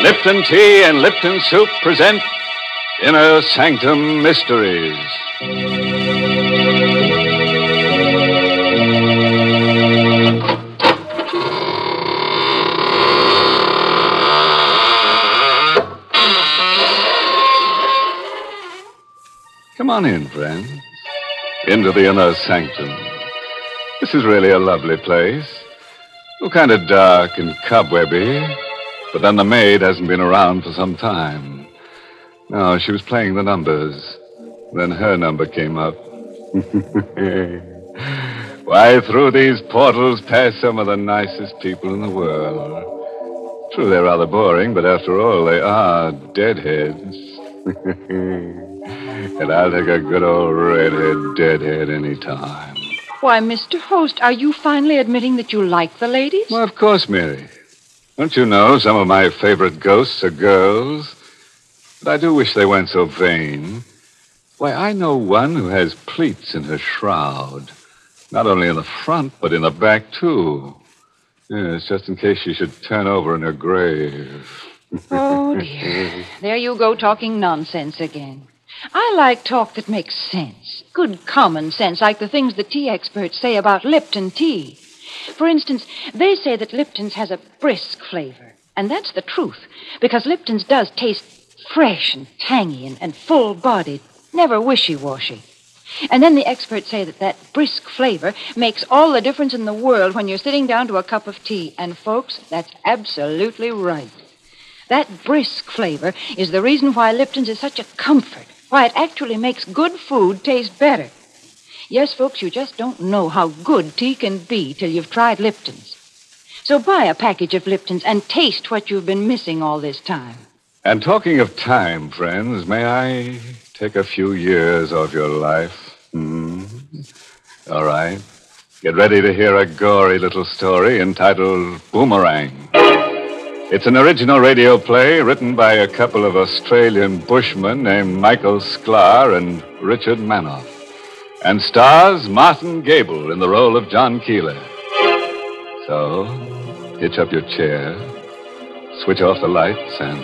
Lipton Tea and Lipton Soup present Inner Sanctum Mysteries. Come on in, friends. Into the inner sanctum. This is really a lovely place. Oh, kind of dark and cobwebby. But then the maid hasn't been around for some time. No, she was playing the numbers. Then her number came up. Why, through these portals pass some of the nicest people in the world. True, they're rather boring, but after all, they are deadheads. and I'll take a good old redhead deadhead any time. Why, Mr. Host, are you finally admitting that you like the ladies? Well, of course, Mary. Don't you know some of my favorite ghosts are girls? But I do wish they weren't so vain. Why, I know one who has pleats in her shroud. Not only in the front, but in the back, too. Yes, just in case she should turn over in her grave. Oh, dear. There you go talking nonsense again. I like talk that makes sense. Good common sense, like the things the tea experts say about Lipton tea. For instance, they say that Lipton's has a brisk flavor. And that's the truth, because Lipton's does taste fresh and tangy and, and full bodied, never wishy washy. And then the experts say that that brisk flavor makes all the difference in the world when you're sitting down to a cup of tea. And, folks, that's absolutely right. That brisk flavor is the reason why Lipton's is such a comfort, why it actually makes good food taste better. Yes, folks, you just don't know how good tea can be till you've tried Lipton's. So buy a package of Lipton's and taste what you've been missing all this time. And talking of time, friends, may I take a few years of your life? Hmm? All right. Get ready to hear a gory little story entitled Boomerang. It's an original radio play written by a couple of Australian bushmen named Michael Sklar and Richard Manoff, and stars Martin Gabel in the role of John Keeler. So, hitch up your chair, switch off the lights, and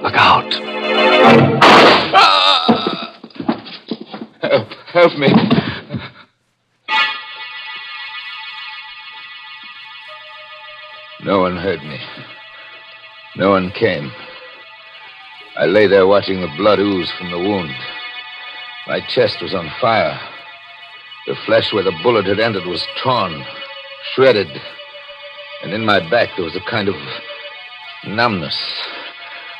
look out. Help, help me. No one heard me. No one came. I lay there watching the blood ooze from the wound. My chest was on fire. The flesh where the bullet had entered was torn, shredded. And in my back there was a kind of numbness.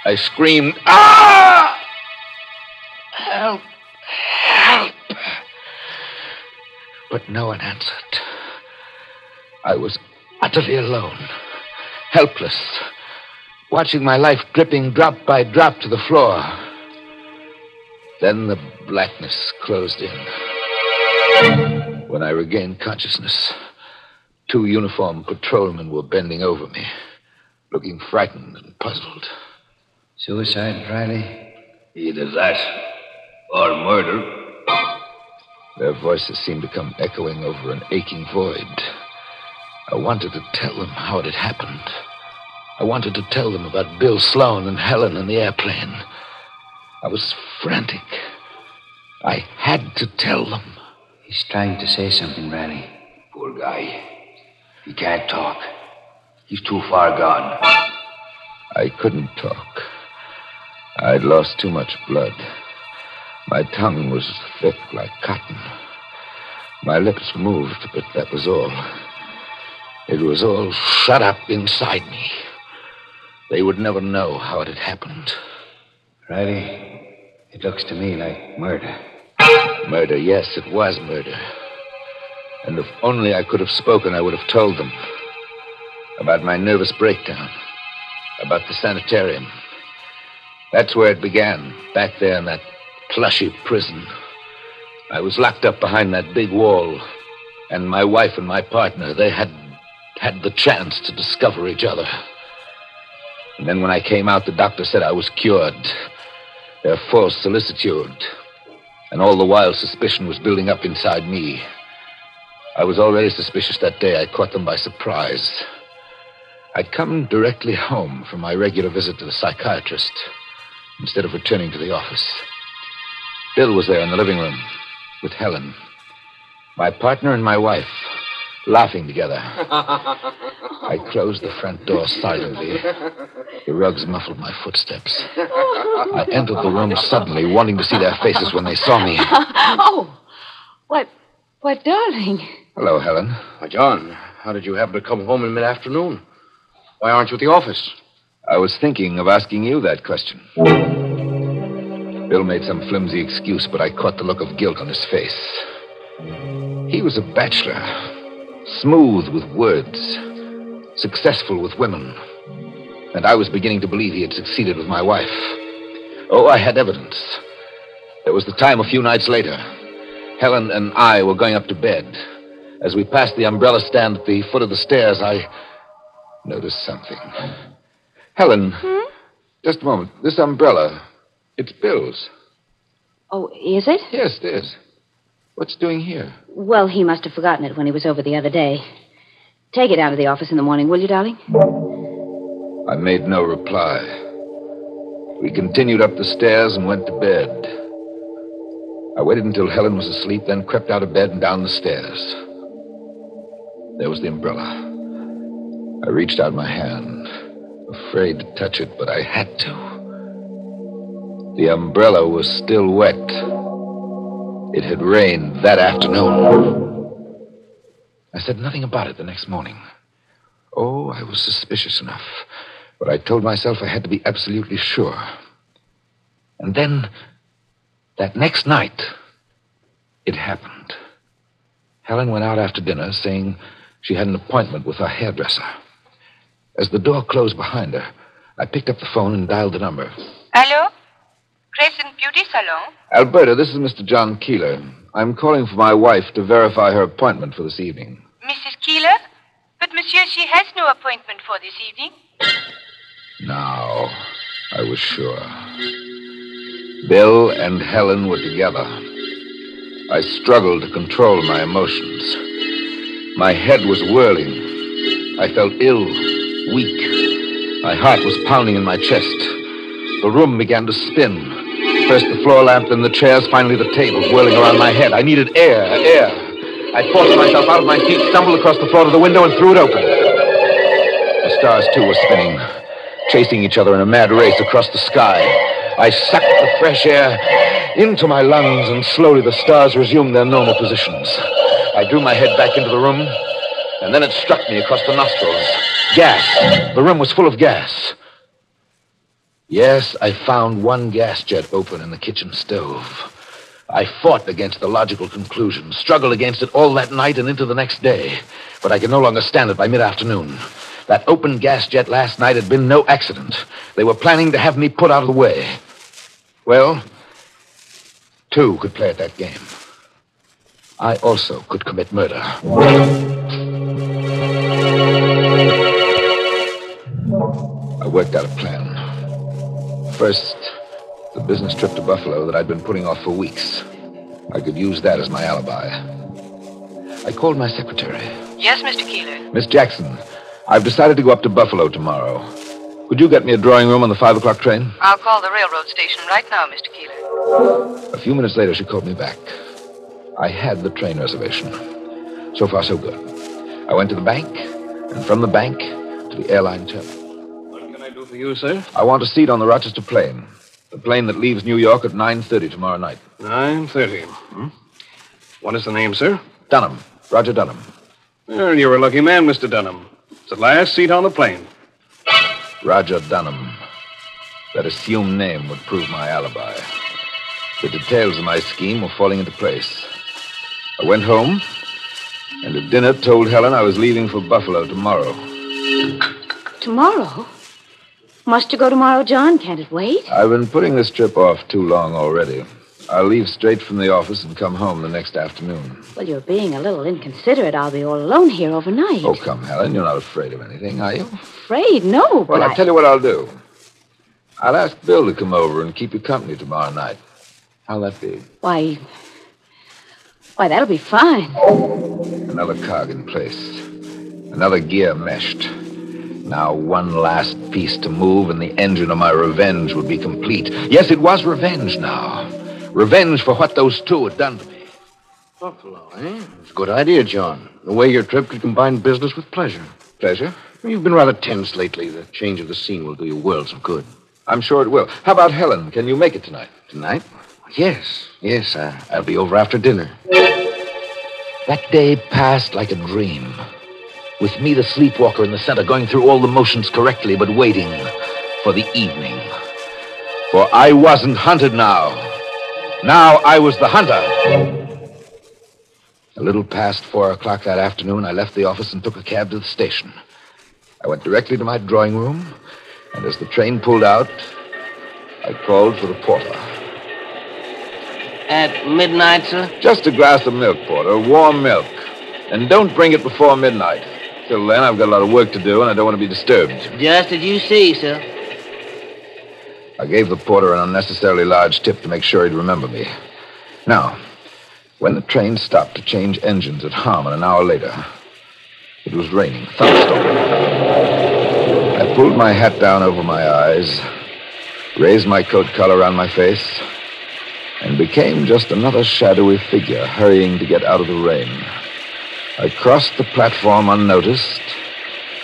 I screamed, Ah! Help! Help! But no one answered. I was utterly alone, helpless, watching my life dripping drop by drop to the floor. Then the blackness closed in. When I regained consciousness, two uniformed patrolmen were bending over me, looking frightened and puzzled. Suicide, Riley? Either that or murder. Their voices seemed to come echoing over an aching void. I wanted to tell them how it had happened. I wanted to tell them about Bill Sloan and Helen and the airplane. I was frantic. I had to tell them. He's trying to say something, Riley. Poor guy. He can't talk. He's too far gone. I couldn't talk. I'd lost too much blood. My tongue was thick like cotton. My lips moved, but that was all. It was all shut up inside me. They would never know how it had happened. Riley, it looks to me like murder. Murder, yes, it was murder. And if only I could have spoken, I would have told them about my nervous breakdown, about the sanitarium. That's where it began, back there in that plushy prison. I was locked up behind that big wall, and my wife and my partner, they had had the chance to discover each other. And then when I came out, the doctor said I was cured. Their false solicitude. And all the while, suspicion was building up inside me. I was already suspicious that day. I caught them by surprise. I'd come directly home from my regular visit to the psychiatrist instead of returning to the office. Bill was there in the living room with Helen, my partner and my wife, laughing together. I closed the front door silently. The rugs muffled my footsteps. I entered the room suddenly, wanting to see their faces when they saw me. Oh, what, what, darling? Hello, Helen. Why, John, how did you happen to come home in mid afternoon? Why aren't you at the office? I was thinking of asking you that question. Bill made some flimsy excuse, but I caught the look of guilt on his face. He was a bachelor, smooth with words, successful with women. And I was beginning to believe he had succeeded with my wife. Oh, I had evidence. There was the time a few nights later. Helen and I were going up to bed. As we passed the umbrella stand at the foot of the stairs, I noticed something. Helen, hmm? just a moment. This umbrella, it's Bill's. Oh, is it? Yes, it is. What's doing here? Well, he must have forgotten it when he was over the other day. Take it down to the office in the morning, will you, darling? I made no reply. We continued up the stairs and went to bed. I waited until Helen was asleep, then crept out of bed and down the stairs. There was the umbrella. I reached out my hand, afraid to touch it, but I had to. The umbrella was still wet. It had rained that afternoon. I said nothing about it the next morning. Oh, I was suspicious enough. But I told myself I had to be absolutely sure. And then, that next night, it happened. Helen went out after dinner saying she had an appointment with her hairdresser. As the door closed behind her, I picked up the phone and dialed the number. Hello? Crescent Beauty Salon? Alberta, this is Mr. John Keeler. I'm calling for my wife to verify her appointment for this evening. Mrs. Keeler? But, monsieur, she has no appointment for this evening. Now, I was sure. Bill and Helen were together. I struggled to control my emotions. My head was whirling. I felt ill, weak. My heart was pounding in my chest. The room began to spin. First the floor lamp, then the chairs, finally the table, whirling around my head. I needed air, air. I forced myself out of my seat, stumbled across the floor to the window, and threw it open. The stars, too, were spinning, chasing each other in a mad race across the sky. I sucked the fresh air into my lungs, and slowly the stars resumed their normal positions. I drew my head back into the room, and then it struck me across the nostrils. Gas. The room was full of gas. Yes, I found one gas jet open in the kitchen stove. I fought against the logical conclusion, struggled against it all that night and into the next day. But I could no longer stand it by mid afternoon. That open gas jet last night had been no accident. They were planning to have me put out of the way. Well, two could play at that game. I also could commit murder. I worked out a plan. First, the business trip to Buffalo that I'd been putting off for weeks. I could use that as my alibi. I called my secretary. Yes, Mr. Keeler. Miss Jackson, I've decided to go up to Buffalo tomorrow. Could you get me a drawing room on the five o'clock train? I'll call the railroad station right now, Mr. Keeler. A few minutes later, she called me back. I had the train reservation. So far, so good. I went to the bank, and from the bank to the airline terminal. For you, sir? I want a seat on the Rochester plane. The plane that leaves New York at 9.30 tomorrow night. 9.30. Hmm? What is the name, sir? Dunham. Roger Dunham. Well, you're a lucky man, Mr. Dunham. It's the last seat on the plane. Roger Dunham. That assumed name would prove my alibi. The details of my scheme were falling into place. I went home, and at dinner told Helen I was leaving for Buffalo tomorrow. Tomorrow? Must you go tomorrow, John? Can't it wait? I've been putting this trip off too long already. I'll leave straight from the office and come home the next afternoon. Well, you're being a little inconsiderate. I'll be all alone here overnight. Oh, come, Helen. You're not afraid of anything, are you? Afraid? No, but Well, I'll I... tell you what I'll do. I'll ask Bill to come over and keep you company tomorrow night. How'll that be? Why. Why, that'll be fine. Another cog in place. Another gear meshed. Now one last piece to move, and the engine of my revenge would be complete. Yes, it was revenge now. Revenge for what those two had done to me. Buffalo, eh? It's a good idea, John. The way your trip could combine business with pleasure. Pleasure? You've been rather tense lately. The change of the scene will do you worlds of good. I'm sure it will. How about Helen? Can you make it tonight? Tonight? Yes, yes. Uh, I'll be over after dinner. That day passed like a dream. With me, the sleepwalker in the center, going through all the motions correctly, but waiting for the evening. For I wasn't hunted now. Now I was the hunter. A little past four o'clock that afternoon, I left the office and took a cab to the station. I went directly to my drawing room, and as the train pulled out, I called for the porter. At midnight, sir? Just a glass of milk, porter, warm milk. And don't bring it before midnight. Till then, I've got a lot of work to do, and I don't want to be disturbed. Just as you see, sir. I gave the porter an unnecessarily large tip to make sure he'd remember me. Now, when the train stopped to change engines at Harmon an hour later, it was raining, thunderstorm. I pulled my hat down over my eyes, raised my coat collar around my face, and became just another shadowy figure hurrying to get out of the rain. I crossed the platform unnoticed,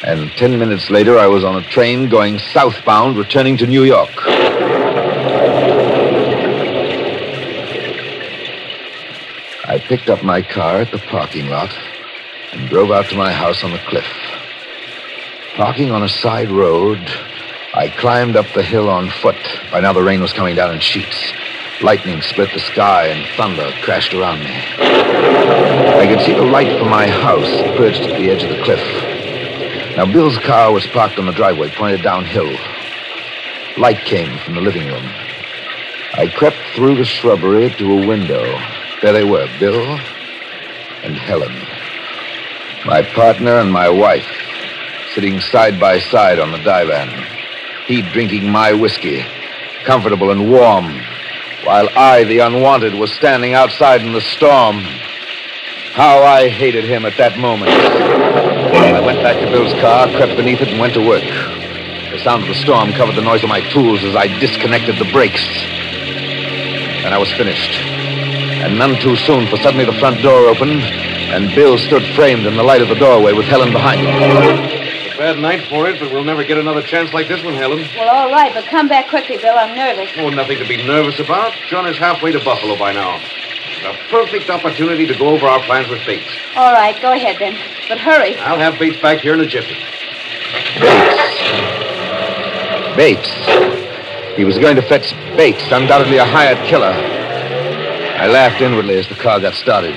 and ten minutes later I was on a train going southbound, returning to New York. I picked up my car at the parking lot and drove out to my house on the cliff. Parking on a side road, I climbed up the hill on foot. By now the rain was coming down in sheets. Lightning split the sky and thunder crashed around me. I could see the light from my house perched at the edge of the cliff. Now, Bill's car was parked on the driveway, pointed downhill. Light came from the living room. I crept through the shrubbery to a window. There they were, Bill and Helen. My partner and my wife, sitting side by side on the divan. He drinking my whiskey, comfortable and warm, while I, the unwanted, was standing outside in the storm. How I hated him at that moment. I went back to Bill's car, crept beneath it, and went to work. The sound of the storm covered the noise of my tools as I disconnected the brakes. And I was finished. And none too soon, for suddenly the front door opened, and Bill stood framed in the light of the doorway with Helen behind him. It's a bad night for it, but we'll never get another chance like this one, Helen. Well, all right, but come back quickly, Bill. I'm nervous. Oh, nothing to be nervous about. John is halfway to Buffalo by now. A perfect opportunity to go over our plans with Bates. All right, go ahead then. But hurry. I'll have Bates back here in a jiffy. Bates. He was going to fetch Bates, undoubtedly a hired killer. I laughed inwardly as the car got started.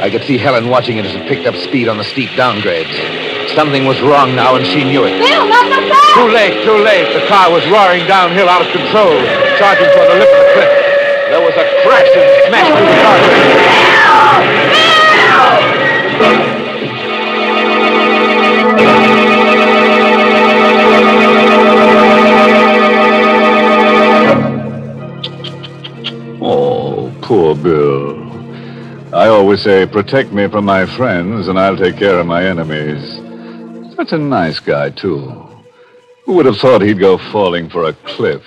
I could see Helen watching it as it picked up speed on the steep downgrades. Something was wrong now, and she knew it. Bill, not so fast! Too late, too late. The car was roaring downhill out of control, charging for the lip of the cliff. There was a crash and smash through the guardrail. Oh, poor Bill. I always say, protect me from my friends, and I'll take care of my enemies. Such a nice guy, too. Who would have thought he'd go falling for a cliff?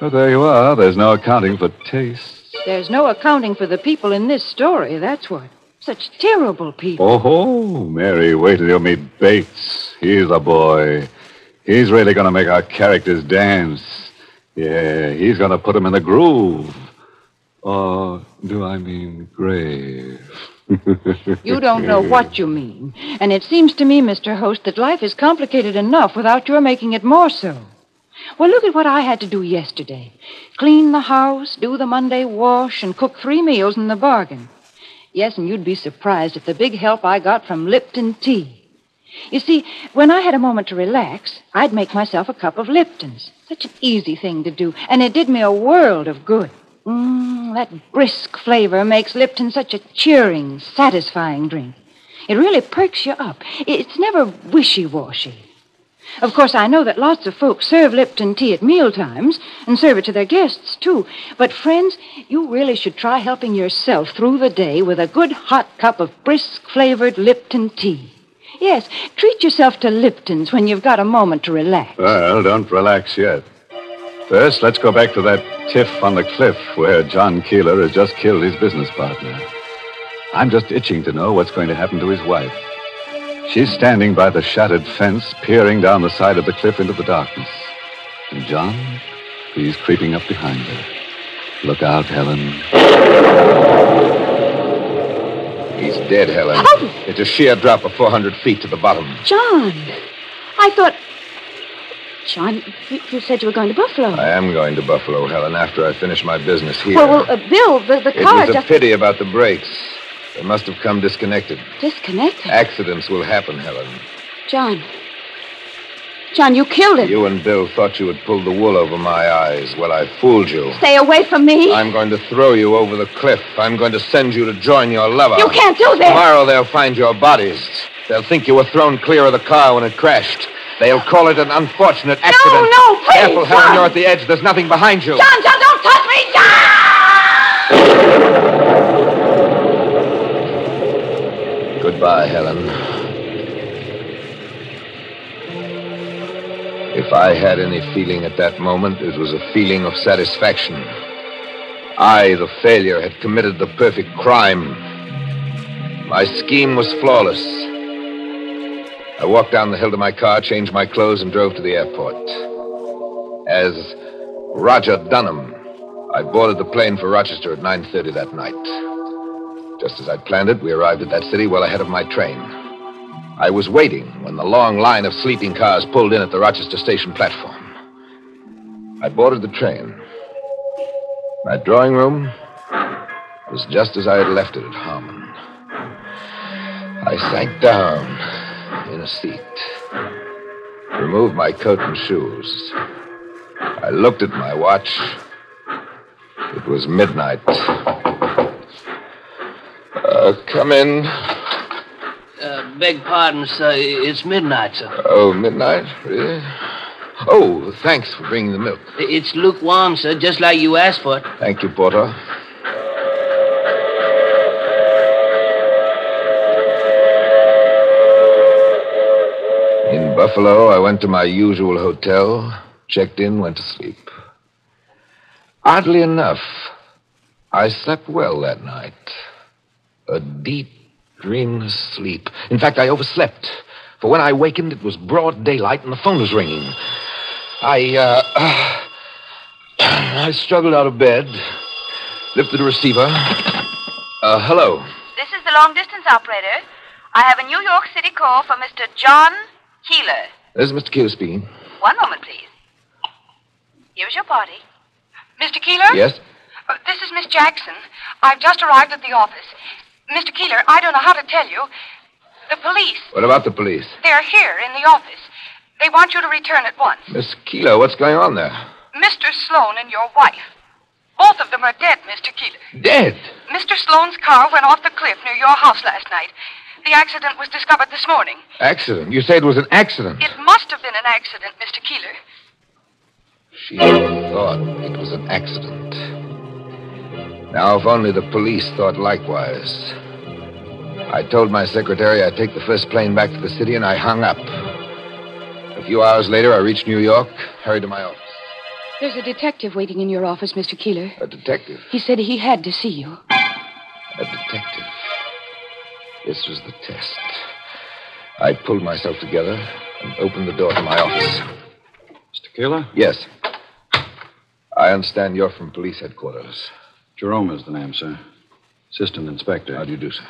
But there you are. There's no accounting for tastes. There's no accounting for the people in this story, that's what. Such terrible people. Oh, Mary, wait till you meet Bates. He's a boy. He's really going to make our characters dance. Yeah, he's going to put them in the groove. Or do I mean grave? You don't know what you mean. And it seems to me, Mr. Host, that life is complicated enough without your making it more so. Well, look at what I had to do yesterday clean the house, do the Monday wash, and cook three meals in the bargain. Yes, and you'd be surprised at the big help I got from Lipton tea. You see, when I had a moment to relax, I'd make myself a cup of Lipton's. Such an easy thing to do, and it did me a world of good. Mmm, that brisk flavor makes Lipton such a cheering, satisfying drink. It really perks you up. It's never wishy washy. Of course, I know that lots of folks serve Lipton tea at meal times and serve it to their guests, too. But, friends, you really should try helping yourself through the day with a good hot cup of brisk flavored Lipton tea. Yes, treat yourself to Lipton's when you've got a moment to relax. Well, don't relax yet. First, let's go back to that tiff on the cliff where John Keeler has just killed his business partner. I'm just itching to know what's going to happen to his wife. She's standing by the shattered fence, peering down the side of the cliff into the darkness. And John, he's creeping up behind her. Look out, Helen. He's dead, Helen. Oh! It's a sheer drop of 400 feet to the bottom. John, I thought. John, you, you said you were going to Buffalo. I am going to Buffalo, Helen, after I finish my business here. Well, well, uh, Bill, the, the car... It was a pity about the brakes. They must have come disconnected. disconnected. Accidents will happen, Helen. John. John, you killed him. You and Bill thought you had pulled the wool over my eyes. Well, I fooled you. Stay away from me. I'm going to throw you over the cliff. I'm going to send you to join your lover. You can't do this. Tomorrow they'll find your bodies. They'll think you were thrown clear of the car when it crashed. They'll call it an unfortunate accident. no, no, please, Careful, Helen, John. you're at the edge. There's nothing behind you. John, John, don't touch me, John! Goodbye, Helen. If I had any feeling at that moment, it was a feeling of satisfaction. I, the failure, had committed the perfect crime. My scheme was flawless. I walked down the hill to my car, changed my clothes, and drove to the airport. As Roger Dunham, I boarded the plane for Rochester at 9.30 that night. Just as I'd planned it, we arrived at that city well ahead of my train. I was waiting when the long line of sleeping cars pulled in at the Rochester station platform. I boarded the train. My drawing room was just as I had left it at Harmon. I sank down in a seat, removed my coat and shoes. I looked at my watch. It was midnight. Uh, come in. Uh, beg pardon, sir. It's midnight, sir. Oh, midnight? Really? Oh, thanks for bringing the milk. It's lukewarm, sir, just like you asked for it. Thank you, Porter. In Buffalo, I went to my usual hotel, checked in, went to sleep. Oddly enough, I slept well that night. A deep, dreamless sleep. In fact, I overslept. For when I wakened, it was broad daylight and the phone was ringing. I, uh, I struggled out of bed, lifted the receiver. Uh, hello. This is the long distance operator. I have a New York City call for Mr. John Keeler. This is Mr. Keeler speaking. One moment, please. Here's your party. Mr. Keeler? Yes? Uh, this is Miss Jackson. I've just arrived at the office. Mr. Keeler, I don't know how to tell you. The police, What about the police? they're here in the office. They want you to return at once. Miss Keeler, what's going on there? Mr. Sloan and your wife. Both of them are dead, Mr. Keeler. Dead. Mr. Sloan's car went off the cliff near your house last night. The accident was discovered this morning. Accident. You say it was an accident. It must have been an accident, Mr. Keeler. She thought it was an accident. Now, if only the police thought likewise. I told my secretary I'd take the first plane back to the city, and I hung up. A few hours later, I reached New York, hurried to my office. There's a detective waiting in your office, Mr. Keeler. A detective. He said he had to see you. A detective. This was the test. I pulled myself together and opened the door to my office. Mr. Keeler? Yes. I understand you're from police headquarters. Jerome is the name, sir. Assistant Inspector. How do you do, sir?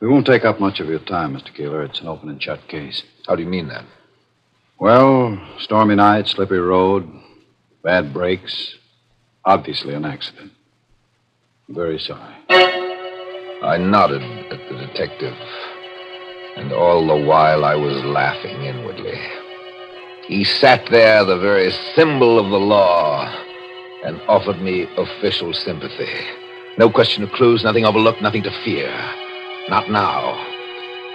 We won't take up much of your time, Mr. Keeler. It's an open and shut case. How do you mean that? Well, stormy night, slippery road, bad brakes. Obviously an accident. I'm very sorry. I nodded at the detective, and all the while I was laughing inwardly. He sat there, the very symbol of the law, and offered me official sympathy. No question of clues, nothing overlooked, nothing to fear. Not now.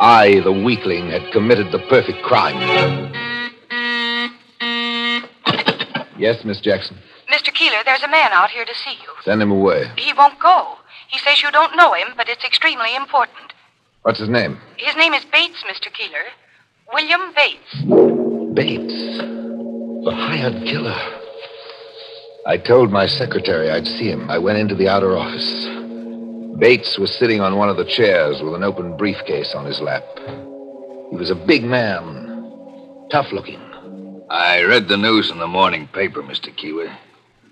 I, the weakling, had committed the perfect crime. Yes, Miss Jackson. Mr. Keeler, there's a man out here to see you. Send him away. He won't go. He says you don't know him, but it's extremely important. What's his name? His name is Bates, Mr. Keeler. William Bates. Bates. The hired killer. I told my secretary I'd see him. I went into the outer office. Bates was sitting on one of the chairs with an open briefcase on his lap. He was a big man, tough looking. I read the news in the morning paper, Mr. Keeler.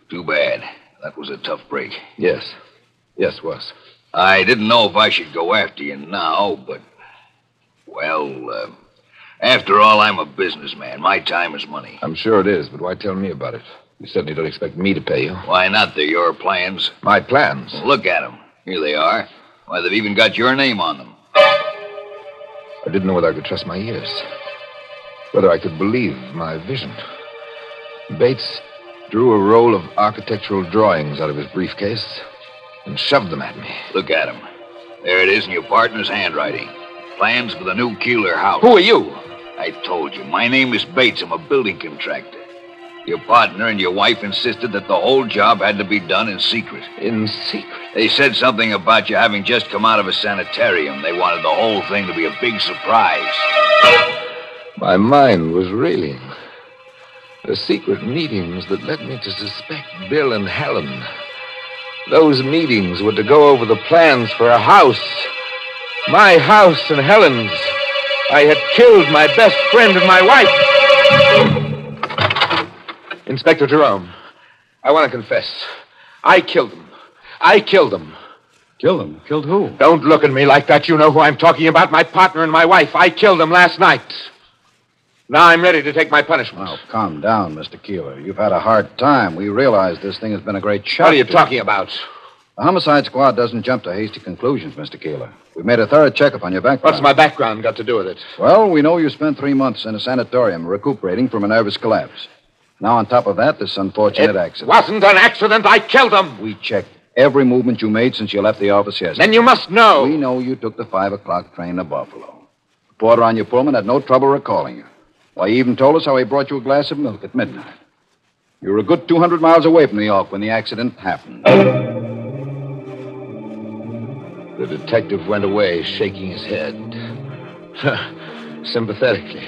Too bad. That was a tough break. Yes. Yes, was. I didn't know if I should go after you now, but. Well, uh, after all, I'm a businessman. My time is money. I'm sure it is, but why tell me about it? You certainly don't expect me to pay you. Why not? They're your plans. My plans? Look at them. Here they are. Why, they've even got your name on them. I didn't know whether I could trust my ears, whether I could believe my vision. Bates drew a roll of architectural drawings out of his briefcase and shoved them at me. Look at them. There it is in your partner's handwriting. Plans for the new Keeler house. Who are you? I told you. My name is Bates. I'm a building contractor. Your partner and your wife insisted that the whole job had to be done in secret. In secret? They said something about you having just come out of a sanitarium. They wanted the whole thing to be a big surprise. My mind was reeling. The secret meetings that led me to suspect Bill and Helen. Those meetings were to go over the plans for a house. My house and Helen's. I had killed my best friend and my wife. Inspector Jerome, I want to confess. I killed them. I killed them. Killed them? Killed who? Don't look at me like that. You know who I'm talking about. My partner and my wife. I killed them last night. Now I'm ready to take my punishment. Now, calm down, Mr. Keeler. You've had a hard time. We realize this thing has been a great shock. What are you talking about? The homicide squad doesn't jump to hasty conclusions, Mr. Keeler. We've made a thorough checkup on your background. What's my background got to do with it? Well, we know you spent three months in a sanatorium recuperating from a nervous collapse. Now, on top of that, this unfortunate It accident. wasn't an accident. I killed him. We checked every movement you made since you left the office yesterday. Then you must know. We know you took the five o'clock train to Buffalo. The porter on your Pullman had no trouble recalling you. Why, he even told us how he brought you a glass of milk at midnight. You were a good 200 miles away from New York when the accident happened. The detective went away, shaking his head. Sympathetically.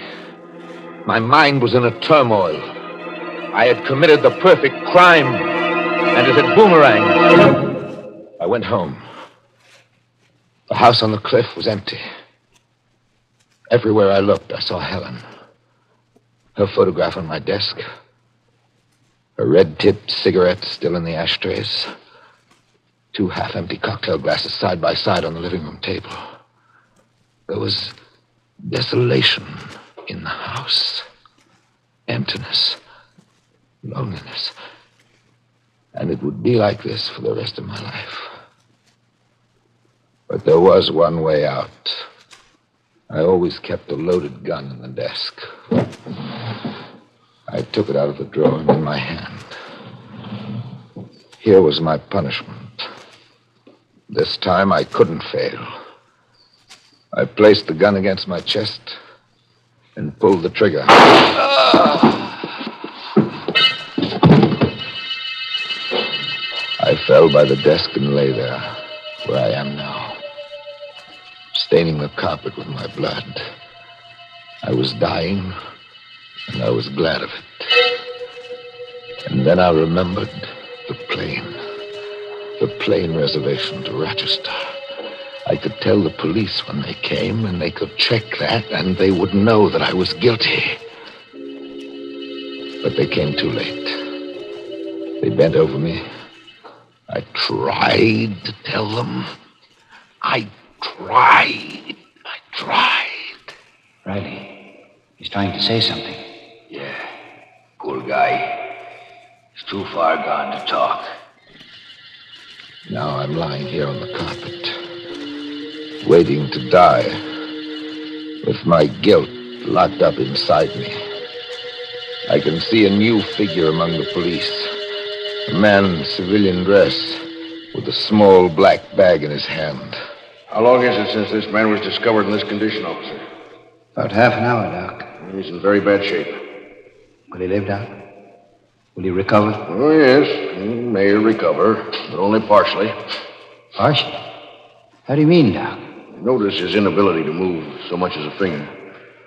My mind was in a turmoil. I had committed the perfect crime, and it had boomeranged. I went home. The house on the cliff was empty. Everywhere I looked, I saw Helen. Her photograph on my desk. Her red tipped cigarette still in the ashtrays. Two half empty cocktail glasses side by side on the living room table. There was desolation in the house, emptiness, loneliness. And it would be like this for the rest of my life. But there was one way out. I always kept a loaded gun in the desk. I took it out of the drawer and in my hand. Here was my punishment. This time I couldn't fail. I placed the gun against my chest and pulled the trigger. I fell by the desk and lay there, where I am now, staining the carpet with my blood. I was dying, and I was glad of it. And then I remembered the plane, the plane reservation to Rochester. I could tell the police when they came, and they could check that, and they would know that I was guilty. But they came too late. They bent over me. I tried to tell them. I tried. I tried. Riley, he's trying to say something. Yeah. Poor guy. He's too far gone to talk. Now I'm lying here on the carpet, waiting to die, with my guilt locked up inside me. I can see a new figure among the police. A man in civilian dress with a small black bag in his hand. How long is it since this man was discovered in this condition, officer? About half an hour, Doc. He's in very bad shape. Will he live, Doc? Will he recover? Oh, yes. He may recover, but only partially. Partially? How do you mean, Doc? Notice his inability to move so much as a finger.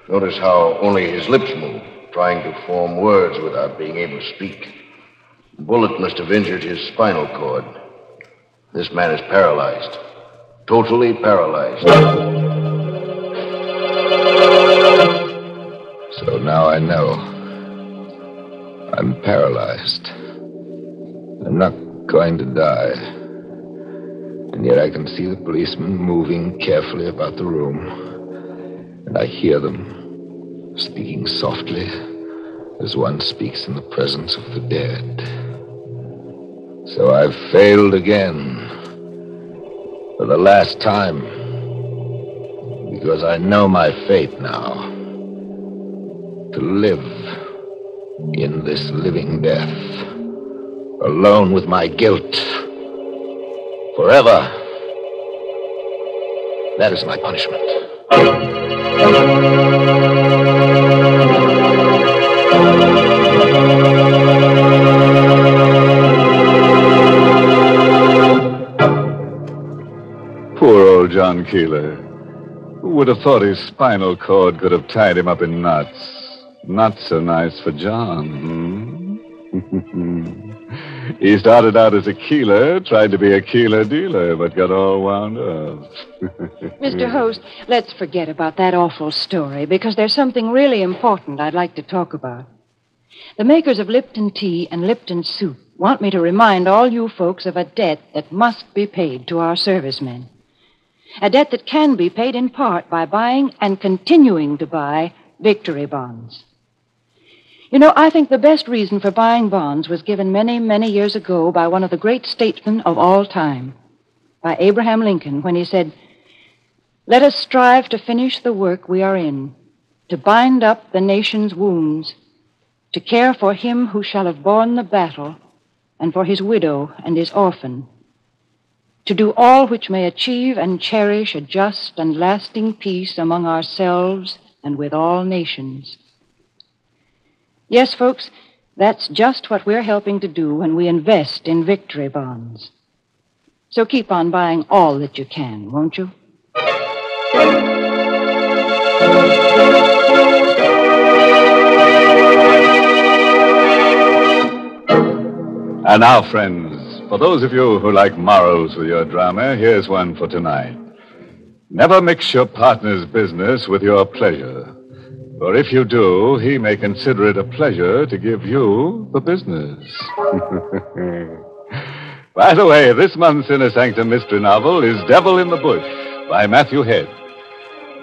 Notice how only his lips move, trying to form words without being able to speak. The bullet must have injured his spinal cord. This man is paralyzed. Totally paralyzed. So now I know. I'm paralyzed. I'm not going to die. And yet I can see the policemen moving carefully about the room. And I hear them speaking softly as one speaks in the presence of the dead. So I've failed again. For the last time. Because I know my fate now. To live in this living death. Alone with my guilt. Forever. That is my punishment. John Keeler. Who would have thought his spinal cord could have tied him up in knots? Not so nice for John. Hmm? he started out as a keeler, tried to be a keeler dealer, but got all wound up. Mr. Host, let's forget about that awful story because there's something really important I'd like to talk about. The makers of Lipton tea and Lipton soup want me to remind all you folks of a debt that must be paid to our servicemen. A debt that can be paid in part by buying and continuing to buy victory bonds. You know, I think the best reason for buying bonds was given many, many years ago by one of the great statesmen of all time, by Abraham Lincoln, when he said, Let us strive to finish the work we are in, to bind up the nation's wounds, to care for him who shall have borne the battle, and for his widow and his orphan, to do all which may achieve and cherish a just and lasting peace among ourselves and with all nations. Yes, folks, that's just what we're helping to do when we invest in victory bonds. So keep on buying all that you can, won't you? And now, friends, for those of you who like morals with your drama, here's one for tonight. Never mix your partner's business with your pleasure. For if you do, he may consider it a pleasure to give you the business. By the way, this month's Inner Sanctum mystery novel is Devil in the Bush by Matthew Head.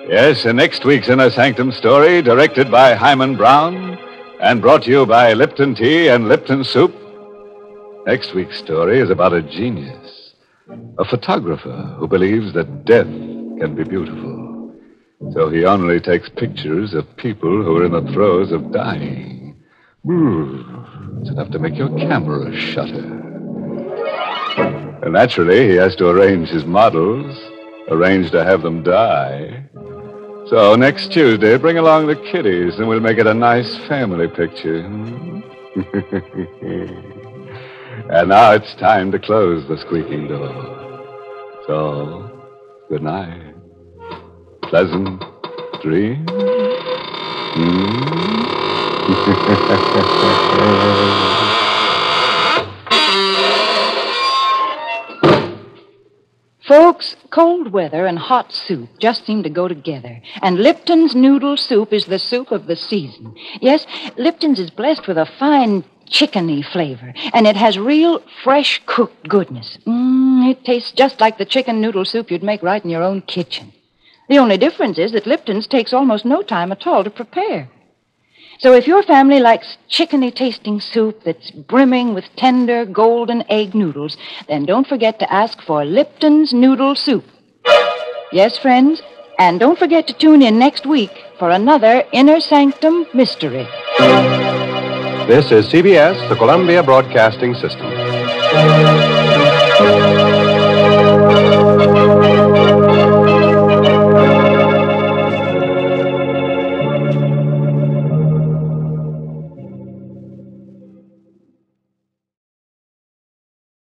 Yes, and next week's Inner Sanctum story, directed by Himan Brown and brought to you by Lipton Tea and Lipton Soup. Next week's story is about a genius, a photographer who believes that death can be beautiful. So he only takes pictures of people who are in the throes of dying. It's enough to make your camera shudder. And naturally, he has to arrange his models, arrange to have them die. So next Tuesday, bring along the kiddies, and we'll make it a nice family picture. and now it's time to close the squeaking door. So, good night. Pleasant dreams. Hmm? Folks, cold weather and hot soup just seem to go together. And Lipton's noodle soup is the soup of the season. Yes, Lipton's is blessed with a fine chickeny flavor, and it has real fresh cooked goodness. Mmm, it tastes just like the chicken noodle soup you'd make right in your own kitchen. The only difference is that Lipton's takes almost no time at all to prepare. So if your family likes chickeny tasting soup that's brimming with tender golden egg noodles, then don't forget to ask for Lipton's Noodle Soup. Yes, friends, and don't forget to tune in next week for another Inner Sanctum Mystery. This is CBS, the Columbia Broadcasting System.